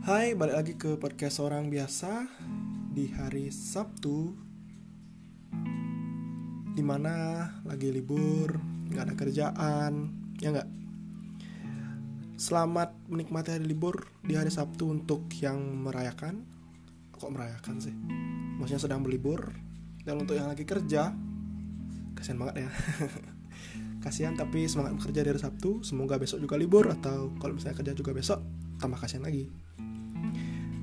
Hai, balik lagi ke podcast orang biasa di hari Sabtu Di mana lagi libur, nggak ada kerjaan, ya nggak? Selamat menikmati hari libur di hari Sabtu untuk yang merayakan. Kok merayakan sih? Maksudnya sedang berlibur. Dan untuk yang lagi kerja Kasian banget ya. Kasihan tapi semangat bekerja di hari Sabtu. Semoga besok juga libur Atau kalau misalnya kerja juga besok Tambah kasihan lagi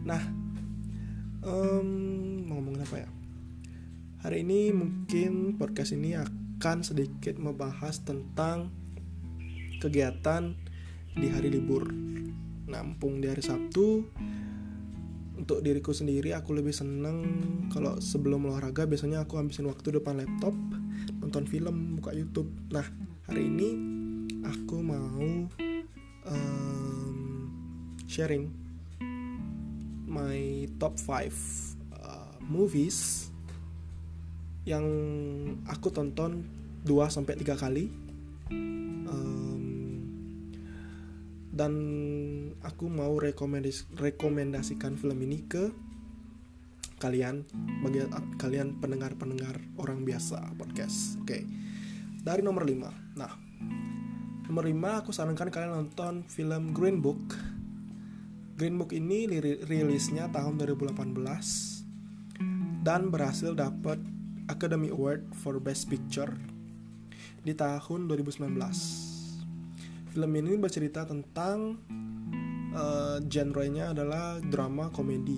Nah, um, mau ngomongin apa ya? Hari ini mungkin podcast ini akan sedikit membahas tentang kegiatan di hari libur. Nampung di hari Sabtu. Untuk diriku sendiri, aku lebih seneng kalau sebelum olahraga biasanya aku habisin waktu depan laptop, nonton film, buka YouTube. Nah, hari ini aku mau um, sharing my top 5 uh, movies yang aku tonton 2 sampai 3 kali. Um, dan aku mau rekomendasi rekomendasikan film ini ke kalian bagi kalian pendengar-pendengar orang biasa podcast. Oke. Okay. Dari nomor 5. Nah, nomor 5 aku sarankan kalian nonton film Green Book Green Book ini rilisnya tahun 2018 dan berhasil dapat Academy Award for Best Picture di tahun 2019. Film ini bercerita tentang uh, genre-nya adalah drama komedi.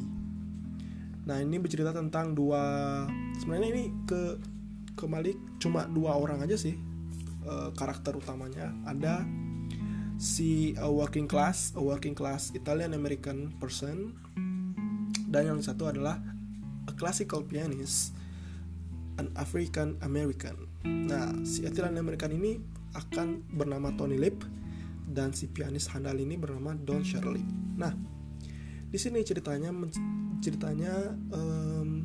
Nah, ini bercerita tentang dua sebenarnya ini ke kembali cuma dua orang aja sih uh, karakter utamanya. Ada si a working class, a working class Italian American person dan yang satu adalah a classical pianist, an African American. Nah, si Italian American ini akan bernama Tony Lip dan si pianis handal ini bernama Don Shirley. Nah, di sini ceritanya ceritanya um,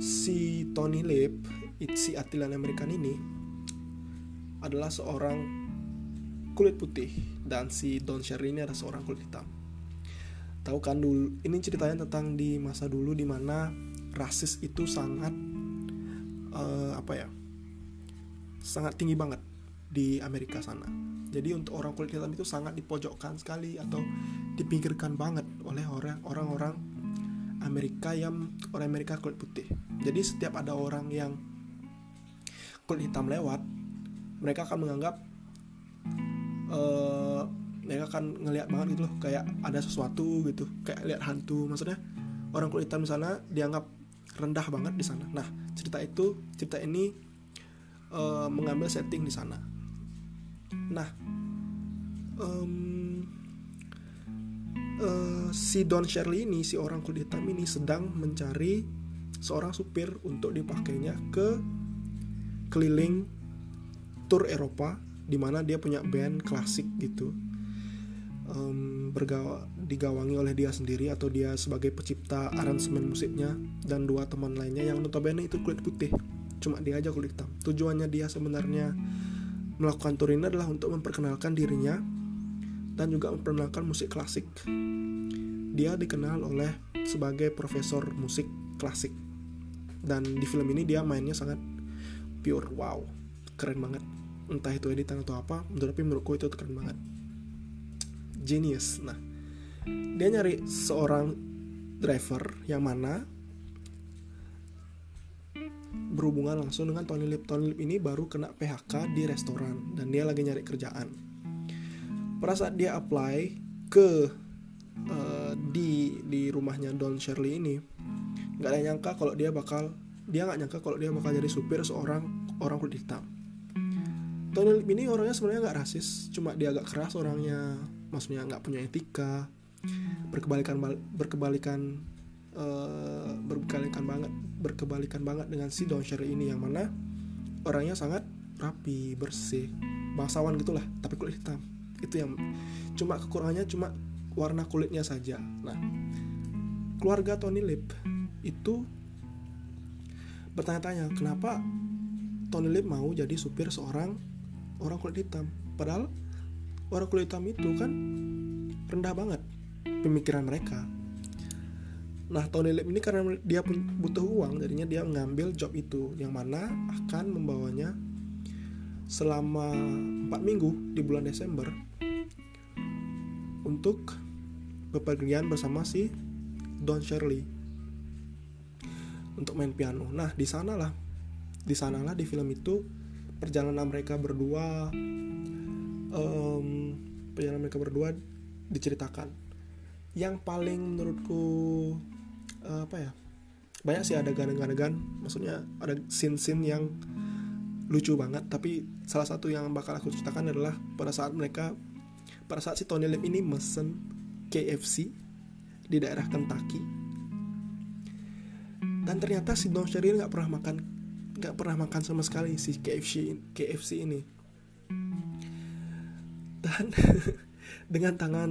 si Tony Lip, si Italian American ini adalah seorang kulit putih dan si Don Sherry ini adalah seorang kulit hitam. Tahu kan dulu ini ceritanya tentang di masa dulu di mana rasis itu sangat uh, apa ya? sangat tinggi banget di Amerika sana. Jadi untuk orang kulit hitam itu sangat dipojokkan sekali atau dipinggirkan banget oleh orang-orang Amerika yang orang Amerika kulit putih. Jadi setiap ada orang yang kulit hitam lewat, mereka akan menganggap uh, mereka kan ngelihat banget gitu loh kayak ada sesuatu gitu kayak lihat hantu. Maksudnya orang kulit hitam di sana dianggap rendah banget di sana. Nah cerita itu cerita ini uh, mengambil setting di sana. Nah um, uh, si Don Shirley ini si orang kulit hitam ini sedang mencari seorang supir untuk dipakainya ke keliling tour Eropa di mana dia punya band klasik gitu um, bergawa, digawangi oleh dia sendiri atau dia sebagai pencipta aransemen musiknya dan dua teman lainnya yang notabene itu kulit putih. Cuma dia aja kulit hitam. Tujuannya dia sebenarnya melakukan tour ini adalah untuk memperkenalkan dirinya dan juga memperkenalkan musik klasik. Dia dikenal oleh sebagai profesor musik klasik. Dan di film ini dia mainnya sangat pure. Wow keren banget entah itu editan atau apa tapi menurutku itu keren banget. Genius. Nah dia nyari seorang driver yang mana berhubungan langsung dengan Tony Lip. Tony Lip ini baru kena PHK di restoran dan dia lagi nyari kerjaan. Pada saat dia apply ke uh, di di rumahnya Don Shirley ini nggak ada yang nyangka kalau dia bakal dia nggak nyangka kalau dia bakal jadi supir seorang orang kulit hitam Tony Lip ini orangnya sebenarnya nggak rasis cuma dia agak keras orangnya maksudnya nggak punya etika berkebalikan berkebalikan uh, berkebalikan banget berkebalikan banget dengan si Don Sherry ini yang mana orangnya sangat rapi bersih bangsawan gitulah tapi kulit hitam. Itu yang cuma kekurangannya cuma warna kulitnya saja. Nah keluarga Tony Lip itu bertanya-tanya kenapa Tony Lip mau jadi supir seorang orang kulit hitam padahal orang kulit hitam itu kan rendah banget pemikiran mereka nah Tony Lip ini karena dia butuh uang jadinya dia mengambil job itu yang mana akan membawanya selama 4 minggu di bulan Desember untuk bepergian bersama si Don Shirley untuk main piano. Nah, di sanalah di sanalah di film itu perjalanan mereka berdua um, perjalanan mereka berdua diceritakan. Yang paling menurutku uh, apa ya? Banyak sih ada adegan-adegan, maksudnya ada scene-scene yang lucu banget, tapi salah satu yang bakal aku ceritakan adalah pada saat mereka pada saat si Tony Lip ini mesen KFC di daerah Kentucky dan ternyata si Don Cheryl nggak pernah makan nggak pernah makan sama sekali si KFC KFC ini. Dan dengan tangan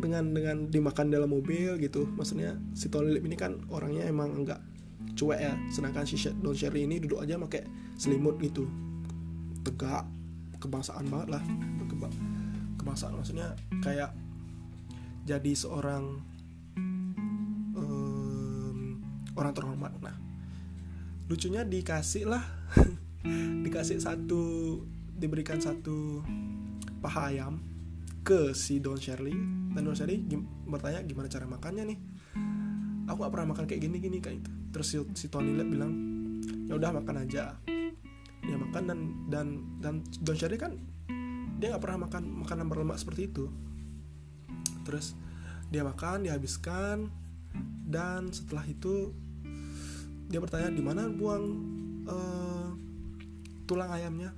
dengan dengan dimakan dalam mobil gitu maksudnya si Tony Lip ini kan orangnya emang enggak cuek ya. Sedangkan si Don Sherry ini duduk aja pakai selimut gitu. Tegak kebangsaan banget lah. Kebangsaan maksudnya kayak jadi seorang um, orang terhormat nah lucunya dikasih lah. Dikasih satu diberikan satu paha ayam ke si Don Shirley dan Don Shirley gim bertanya gimana cara makannya nih. Aku gak pernah makan kayak gini gini kayak itu. Terus si, si Tony Lep bilang ya udah makan aja. Dia makan dan dan dan Don Shirley kan dia nggak pernah makan makanan berlemak seperti itu. Terus dia makan dihabiskan dan setelah itu dia bertanya di mana buang uh, tulang ayamnya?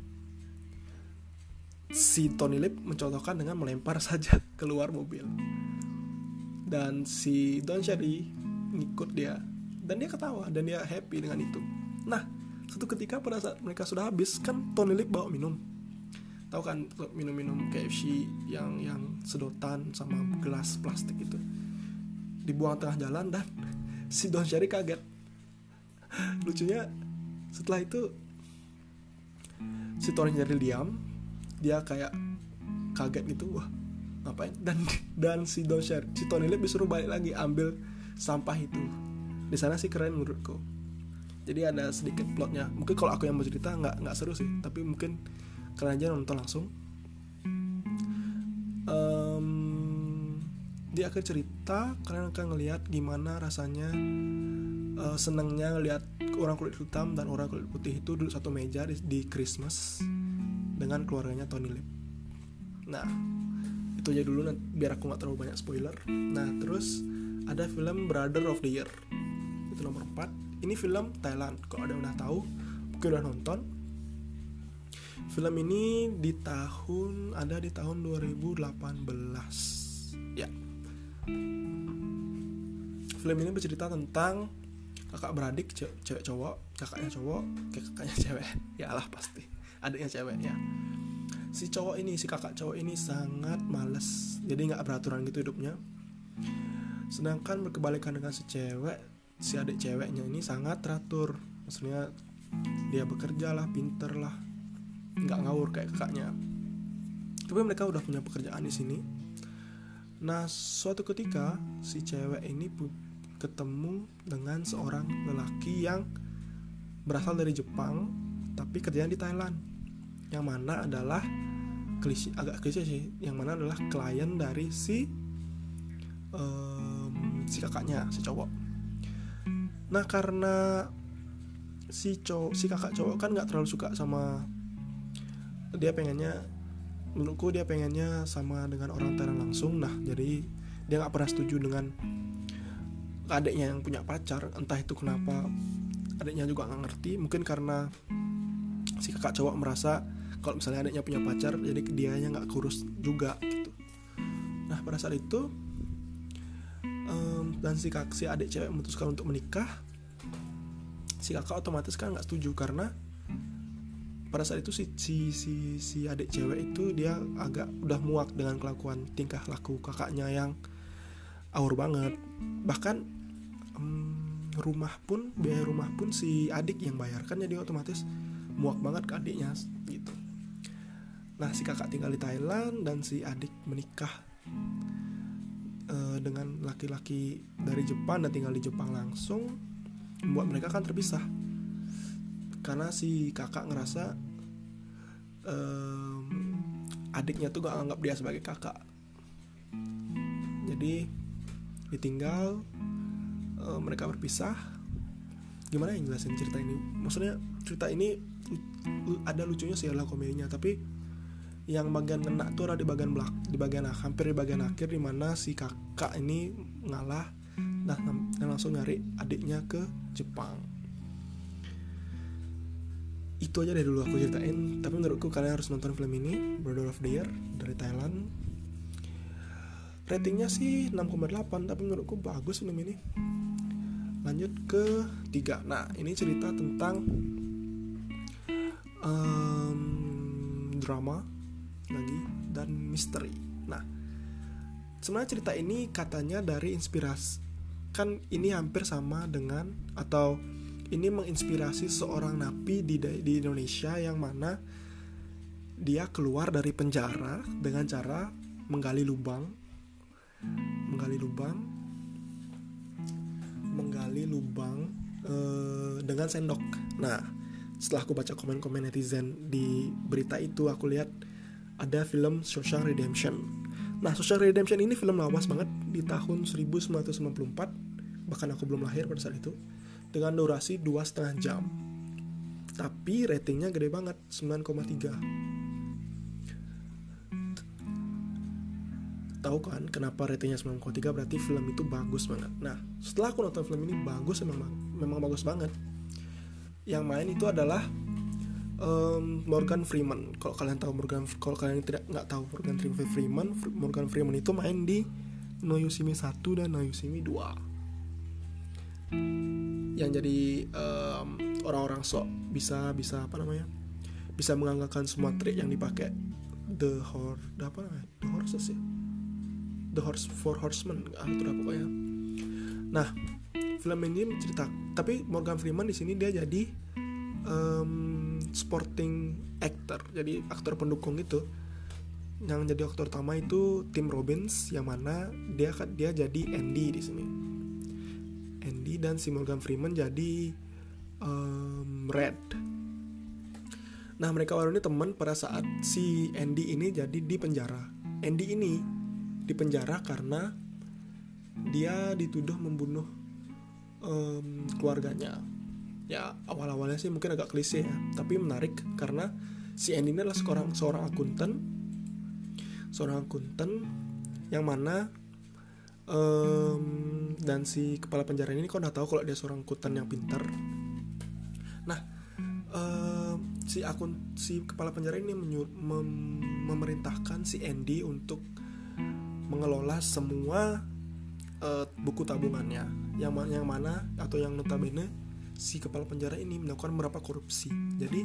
Si Tony Lip mencontohkan dengan melempar saja keluar mobil. Dan si Don Cherry ngikut dia. Dan dia ketawa dan dia happy dengan itu. Nah satu ketika pada saat mereka sudah habis kan Tony Lip bawa minum. Tahu kan minum-minum KFC yang yang sedotan sama gelas plastik itu. Dibuang tengah jalan dan si Don Cherry kaget lucunya setelah itu si Tony Cherry diam dia kayak kaget gitu wah ngapain? Dan dan si Don Cherry si Tony Lip disuruh balik lagi ambil sampah itu. Di sana sih keren menurutku. Jadi ada sedikit plotnya. Mungkin kalau aku yang mau cerita nggak nggak seru sih. Tapi mungkin kalian aja nonton langsung. Um, di akhir cerita kalian akan ngelihat gimana rasanya uh, senangnya ngelihat orang kulit hitam dan orang kulit putih itu duduk satu meja di, di Christmas dengan keluarganya Tony Lip. Nah, itu aja dulu biar aku nggak terlalu banyak spoiler. Nah, terus ada film Brother of the Year. Itu nomor 4. Ini film Thailand. Kalau ada yang udah tahu, mungkin udah nonton Film ini di tahun ada di tahun 2018. Ya. Film ini bercerita tentang kakak beradik cewek cowok, kakaknya cowok, kayak kakaknya cewek. Ya lah pasti. Adiknya cewek ya. Si cowok ini, si kakak cowok ini sangat males. Jadi nggak beraturan gitu hidupnya. Sedangkan berkebalikan dengan si cewek, si adik ceweknya ini sangat teratur. Maksudnya dia bekerja lah, pinter lah, nggak ngawur kayak kakaknya tapi mereka udah punya pekerjaan di sini nah suatu ketika si cewek ini ketemu dengan seorang lelaki yang berasal dari Jepang tapi kerjaan di Thailand. Yang mana adalah klise agak klise sih. Yang mana adalah klien dari si um, si kakaknya si cowok. Nah karena si cowok si kakak cowok kan nggak terlalu suka sama dia pengennya menurutku dia pengennya sama dengan orang Thailand langsung. Nah jadi dia nggak pernah setuju dengan adiknya yang punya pacar entah itu kenapa adiknya juga nggak ngerti. Mungkin karena si kakak cowok merasa kalau misalnya adiknya punya pacar jadi dia nya nggak kurus juga gitu. Nah pada saat itu um, dan si kak si adik cewek memutuskan untuk menikah si kakak otomatis kan nggak setuju karena pada saat itu si si si, si adik cewek itu dia agak udah muak dengan kelakuan tingkah laku kakaknya yang aur banget. Bahkan um, rumah pun biaya rumah pun si adik yang bayar kan jadi otomatis muak banget ke adiknya gitu. Nah si kakak tinggal di Thailand dan si adik menikah uh, dengan laki-laki dari Jepang dan tinggal di Jepang langsung membuat mereka kan terpisah. Karena si kakak ngerasa um, adiknya tuh gak anggap dia sebagai kakak. Jadi ditinggal uh, mereka berpisah. Gimana yang jelasin cerita ini? Maksudnya cerita ini ada lucunya sih adalah komedinya tapi yang bagian kena tuh ada di bagian belak di bagian hampir di bagian akhir di mana si kakak ini ngalah nah dan langsung nyari adiknya ke Jepang. Itu aja dari dulu aku ceritain tapi menurutku kalian harus nonton film ini Brother of the Year dari Thailand. Ratingnya sih 6,8 tapi menurutku bagus film ini lanjut ke tiga. Nah ini cerita tentang um, drama lagi dan misteri. Nah sebenarnya cerita ini katanya dari inspirasi kan ini hampir sama dengan atau ini menginspirasi seorang napi di di Indonesia yang mana dia keluar dari penjara dengan cara menggali lubang menggali lubang menggali lubang uh, dengan sendok. Nah, setelah aku baca komen-komen netizen di berita itu, aku lihat ada film Social Redemption. Nah, Social Redemption ini film lawas banget di tahun 1994, bahkan aku belum lahir pada saat itu, dengan durasi dua setengah jam. Tapi ratingnya gede banget, 9,3 tahu kan kenapa ratingnya 9,3 berarti film itu bagus banget. Nah, setelah aku nonton film ini bagus memang memang bagus banget. Yang main itu adalah um, Morgan Freeman. Kalau kalian tahu Morgan kalau kalian tidak nggak tahu Morgan Freeman, Morgan Freeman itu main di No Yusimi 1 dan No Yusimi 2. Yang jadi um, orang-orang sok bisa bisa apa namanya? Bisa menganggarkan semua trik yang dipakai the horse apa namanya? The horses ya The Horse Four Horsemen ah itu pokoknya. Nah film ini cerita tapi Morgan Freeman di sini dia jadi um, sporting actor jadi aktor pendukung itu. Yang jadi aktor utama itu Tim Robbins yang mana dia dia jadi Andy di sini. Andy dan si Morgan Freeman jadi um, Red. Nah mereka baru ini teman pada saat si Andy ini jadi di penjara. Andy ini di penjara karena dia dituduh membunuh um, keluarganya. Ya awal-awalnya sih mungkin agak klise ya, tapi menarik karena si Andy ini adalah seorang seorang akuntan, seorang akuntan yang mana um, dan si kepala penjara ini kok udah tahu kalau dia seorang akuntan yang pintar. Nah, um, si akun si kepala penjara ini menyur, mem, memerintahkan si Andy untuk mengelola semua uh, buku tabungannya. Yang yang mana atau yang notabene si kepala penjara ini melakukan beberapa korupsi. Jadi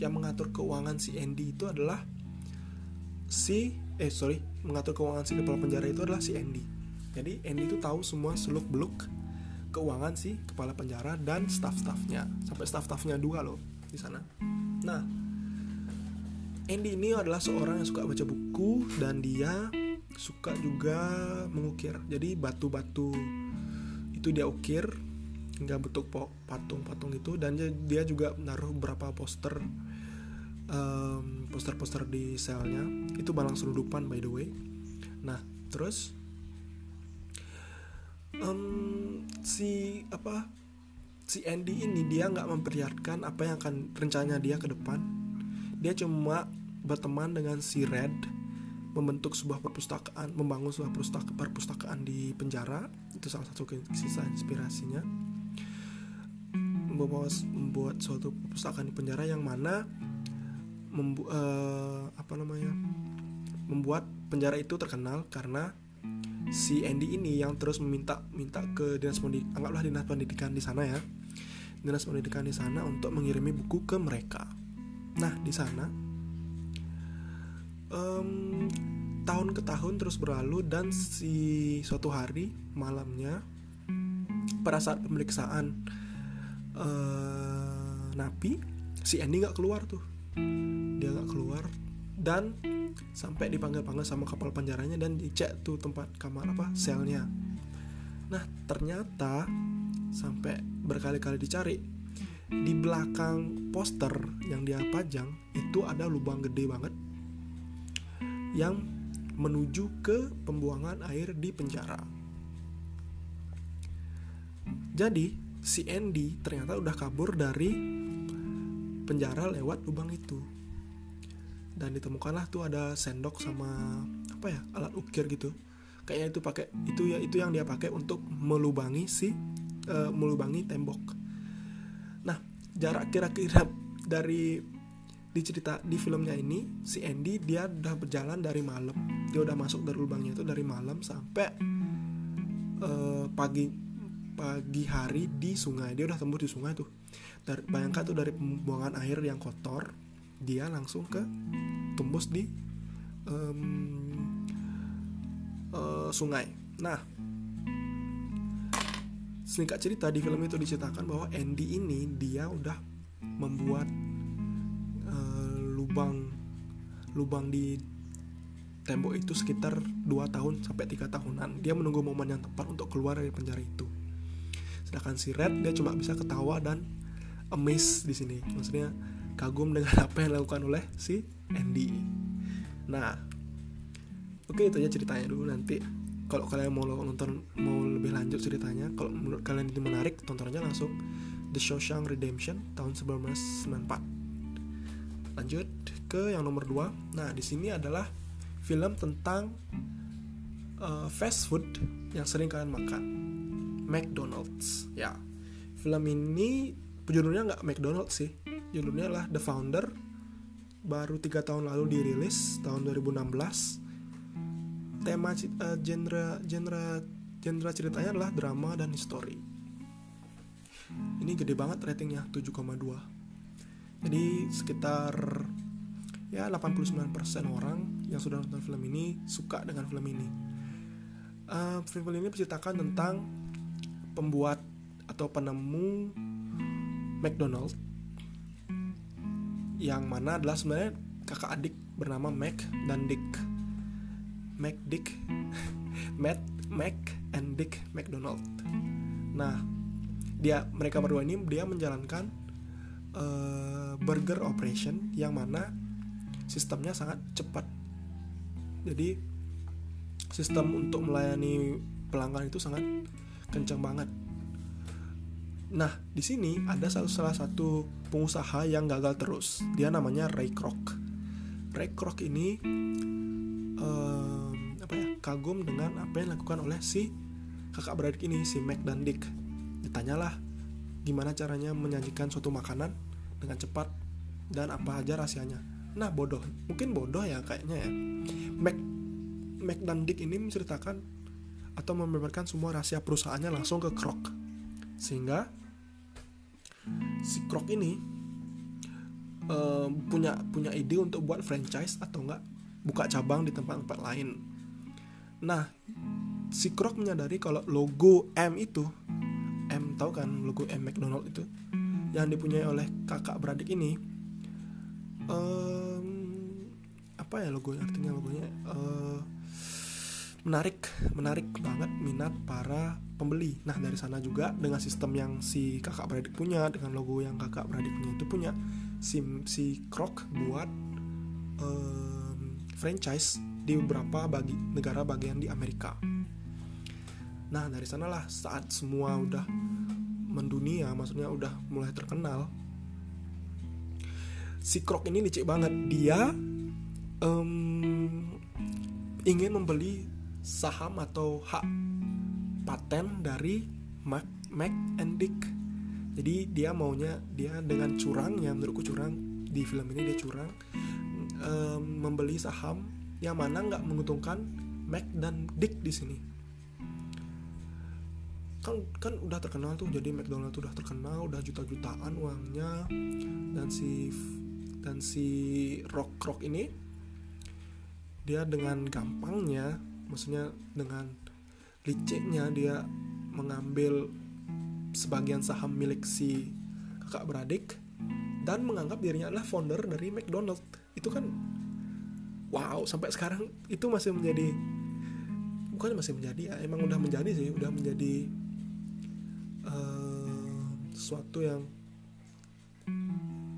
yang mengatur keuangan si Andy itu adalah si eh sorry mengatur keuangan si kepala penjara itu adalah si Andy. Jadi Andy itu tahu semua seluk beluk keuangan si kepala penjara dan staff-staffnya. Sampai staff-staffnya dua loh di sana. Nah Andy ini adalah seorang yang suka baca buku dan dia suka juga mengukir. Jadi batu-batu itu dia ukir hingga bentuk patung-patung itu dan dia juga naruh beberapa poster um, poster-poster di selnya. Itu balang seludupan by the way. Nah terus um, si apa si Andy ini dia nggak memperlihatkan apa yang akan rencananya dia ke depan. Dia cuma berteman dengan si Red membentuk sebuah perpustakaan, membangun sebuah perpustaka, perpustakaan di penjara itu salah satu sisa inspirasinya. Membawa membuat suatu perpustakaan di penjara yang mana membu uh, apa namanya membuat penjara itu terkenal karena si Andy ini yang terus meminta minta ke dinas pendidikan anggaplah dinas pendidikan di sana ya dinas pendidikan di sana untuk mengirimi buku ke mereka. Nah di sana um, tahun ke tahun terus berlalu dan si suatu hari malamnya pada saat pemeriksaan uh, napi si Andy nggak keluar tuh. Dia nggak keluar dan sampai dipanggil-panggil sama kapal penjaranya dan dicek tuh tempat kamar apa selnya. Nah ternyata sampai berkali-kali dicari di belakang poster yang dia pajang itu ada lubang gede banget yang menuju ke pembuangan air di penjara. Jadi si Andy ternyata udah kabur dari penjara lewat lubang itu. Dan ditemukanlah tuh ada sendok sama apa ya alat ukir gitu. Kayaknya itu pakai itu ya itu yang dia pakai untuk melubangi si uh, melubangi tembok. Nah jarak kira-kira dari di cerita di filmnya ini si Andy dia udah berjalan dari malam. Dia udah masuk dari lubangnya itu dari malam sampai uh, pagi pagi hari di sungai. Dia udah tembus di sungai tuh. Dari bayangkan tuh dari pembuangan air yang kotor dia langsung ke tembus di um, uh, sungai. Nah singkat cerita di film itu diceritakan bahwa Andy ini dia udah membuat lubang lubang di tembok itu sekitar 2 tahun sampai 3 tahunan. Dia menunggu momen yang tepat untuk keluar dari penjara itu. Sedangkan si Red dia cuma bisa ketawa dan amazed di sini. Maksudnya kagum dengan apa yang dilakukan oleh si Andy. Nah, oke itu aja ceritanya dulu nanti kalau kalian mau nonton mau lebih lanjut ceritanya kalau menurut kalian itu menarik tonton aja langsung The Shawshank Redemption tahun 1994 lanjut ke yang nomor 2 nah di sini adalah film tentang uh, fast food yang sering kalian makan. McDonald's. Ya film ini judulnya nggak McDonald's sih. Judulnya adalah The Founder. Baru tiga tahun lalu dirilis tahun 2016 tema uh, genre genre genre ceritanya adalah drama dan history. Ini gede banget ratingnya 7,2 jadi sekitar ya 89% orang yang sudah nonton film ini suka dengan film ini. Uh, film ini menceritakan tentang pembuat atau penemu McDonald yang mana adalah sebenarnya kakak adik bernama Mac dan Dick. Mac Dick, Matt, Mac and Dick McDonald. Nah, dia mereka berdua ini dia menjalankan uh, burger operation yang mana sistemnya sangat cepat. Jadi sistem untuk melayani pelanggan itu sangat kencang banget. Nah, di sini ada salah, salah satu pengusaha yang gagal terus. Dia namanya Ray Kroc. Ray Kroc ini um, apa ya kagum dengan apa yang dilakukan oleh si kakak beradik ini si Mac dan Dick. Ditanyalah gimana caranya menyajikan suatu makanan dengan cepat dan apa aja rahasianya. Nah bodoh, mungkin bodoh ya kayaknya ya. Mac Mac dan Dick ini menceritakan atau membeberkan semua rahasia perusahaannya langsung ke Krok, sehingga si Krok ini uh, punya punya ide untuk buat franchise atau enggak buka cabang di tempat-tempat lain. Nah, si Krok menyadari kalau logo M itu tahu kan logo M. McDonald itu? Yang dipunyai oleh kakak beradik ini. Um, apa ya logonya? Artinya logonya uh, menarik menarik banget minat para pembeli. Nah dari sana juga dengan sistem yang si kakak beradik punya dengan logo yang kakak beradik punya itu punya si si Krok buat um, franchise di beberapa bagi negara bagian di Amerika. Nah dari sanalah saat semua udah mendunia maksudnya udah mulai terkenal. Si Krok ini licik banget. Dia um, ingin membeli saham atau hak paten dari Mac, Mac and Dick. Jadi dia maunya dia dengan curang ya menurutku curang. Di film ini dia curang. Um, membeli saham yang mana nggak menguntungkan Mac dan Dick di sini kan kan udah terkenal tuh jadi McDonald tuh udah terkenal udah juta-jutaan uangnya. Dan si dan si rock rock ini dia dengan gampangnya maksudnya dengan liciknya dia mengambil sebagian saham milik si kakak beradik dan menganggap dirinya adalah founder dari McDonald. Itu kan wow sampai sekarang itu masih menjadi bukan masih menjadi ya emang udah menjadi sih udah menjadi uh, sesuatu yang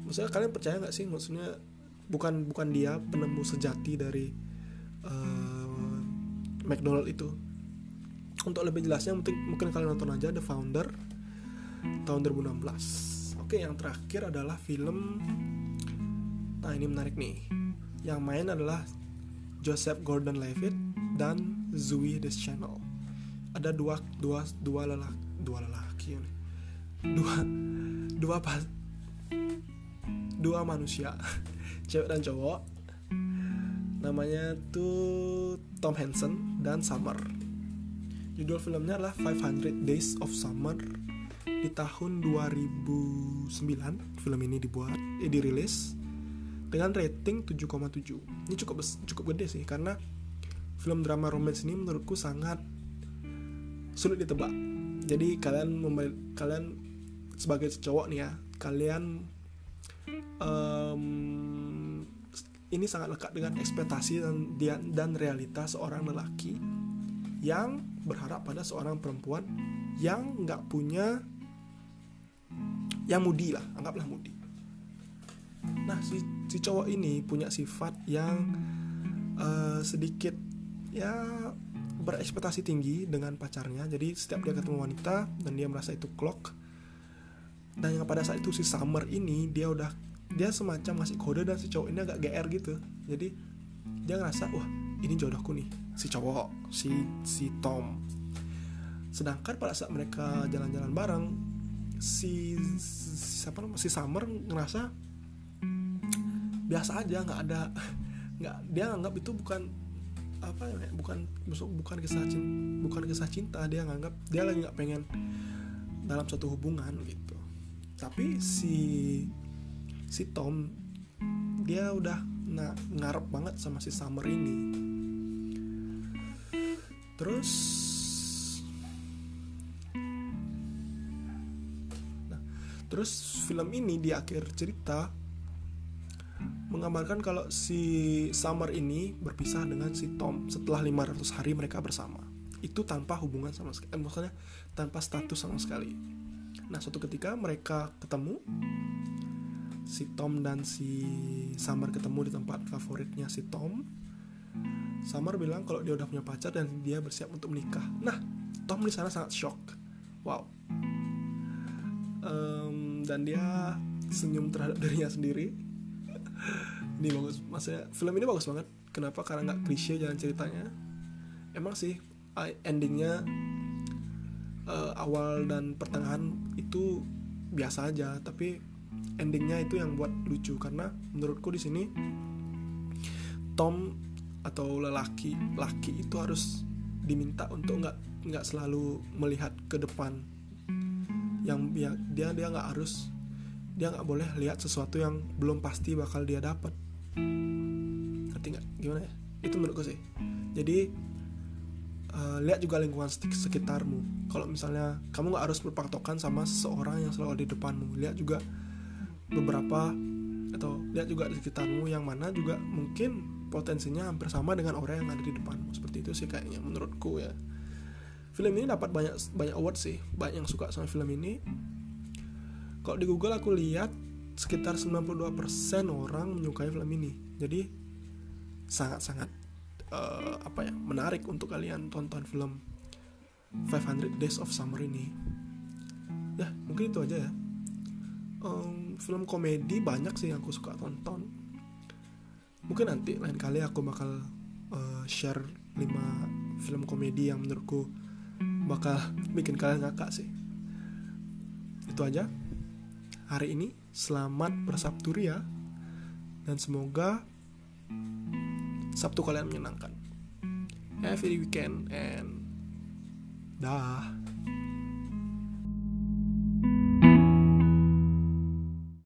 maksudnya kalian percaya nggak sih? Maksudnya bukan bukan dia penemu sejati dari uh, McDonald itu. Untuk lebih jelasnya mungkin mungkin kalian nonton aja The Founder tahun 2016 oke yang terakhir adalah film nah ini menarik nih. Yang main adalah Joseph Gordon-Levitt dan Zoe Deschanel. Ada dua dua dua lelaki dua lelaki dua dua pas dua manusia cewek dan cowok. Namanya tuh Tom Hansen dan Summer. Judul filmnya adalah 500 Days of Summer di tahun 2009 film ini dibuat eh, dirilis dengan rating 7,7 ini cukup cukup gede sih karena film drama romance ini menurutku sangat sulit ditebak jadi kalian kalian sebagai cowok nih ya kalian um, ini sangat lekat dengan ekspektasi dan dan realita seorang lelaki yang berharap pada seorang perempuan yang nggak punya yang mudi lah anggaplah mudi. Nah si si cowok ini punya sifat yang uh, sedikit ya berekspektasi tinggi dengan pacarnya. Jadi setiap dia ketemu wanita dan dia merasa itu clock. Dan yang pada saat itu si Summer ini dia udah dia semacam ngasih kode dan si cowok ini agak GR gitu. Jadi dia ngerasa wah ini jodohku nih si cowok si si Tom. Sedangkan pada saat mereka jalan-jalan bareng si, si siapa namanya si Summer ngerasa biasa aja nggak ada nggak dia nganggap itu bukan apa bukan bukan kisah cinta bukan kisah cinta dia nganggap dia lagi nggak pengen dalam satu hubungan gitu. Tapi si si Tom dia udah nah, ngarep banget sama si Summer ini. Terus nah terus film ini di akhir cerita menggambarkan kalau si Summer ini berpisah dengan si Tom setelah 500 hari mereka bersama. Itu tanpa hubungan sama sekali eh, maksudnya tanpa status sama sekali. Nah suatu ketika mereka ketemu Si Tom dan si Summer ketemu di tempat favoritnya si Tom. Summer bilang kalau dia udah punya pacar dan dia bersiap untuk menikah. Nah Tom di sana sangat shock. Wow. Um, Dan dia senyum terhadap dirinya sendiri Ini bagus. Maksudnya film ini bagus banget. Kenapa? Karena nggak klise jalan ceritanya. Emang sih endingnya uh, awal dan pertengahan itu biasa aja. Tapi endingnya itu yang buat lucu. Karena menurutku di sini Tom atau lelaki laki itu harus diminta untuk nggak nggak selalu melihat ke depan. Yang ya, dia dia nggak harus dia nggak boleh lihat sesuatu yang belum pasti bakal dia dapat ngerti nggak? Gimana ya? Itu menurutku sih. Jadi uh, lihat juga lingkungan sekitarmu. Kalau misalnya kamu nggak harus berpatokan sama seseorang yang selalu di depanmu lihat juga beberapa atau lihat juga di sekitarmu yang mana juga mungkin potensinya hampir sama dengan orang yang ada di depanmu. Seperti itu sih kayaknya menurutku ya. Film ini dapat banyak banyak award sih. Banyak yang suka sama film ini. Kalau di Google aku lihat sekitar 92% orang menyukai film ini. Jadi sangat-sangat uh, apa ya menarik untuk kalian tonton film 500 Days of Summer ini. Ya mungkin itu aja ya. Um, film komedi banyak sih yang aku suka tonton. Mungkin nanti lain kali aku bakal uh, share 5 film komedi yang menurutku bakal bikin kalian ngakak sih. Itu aja hari ini selamat bersabturia dan semoga Sabtu kalian menyenangkan. Have weekend and dah.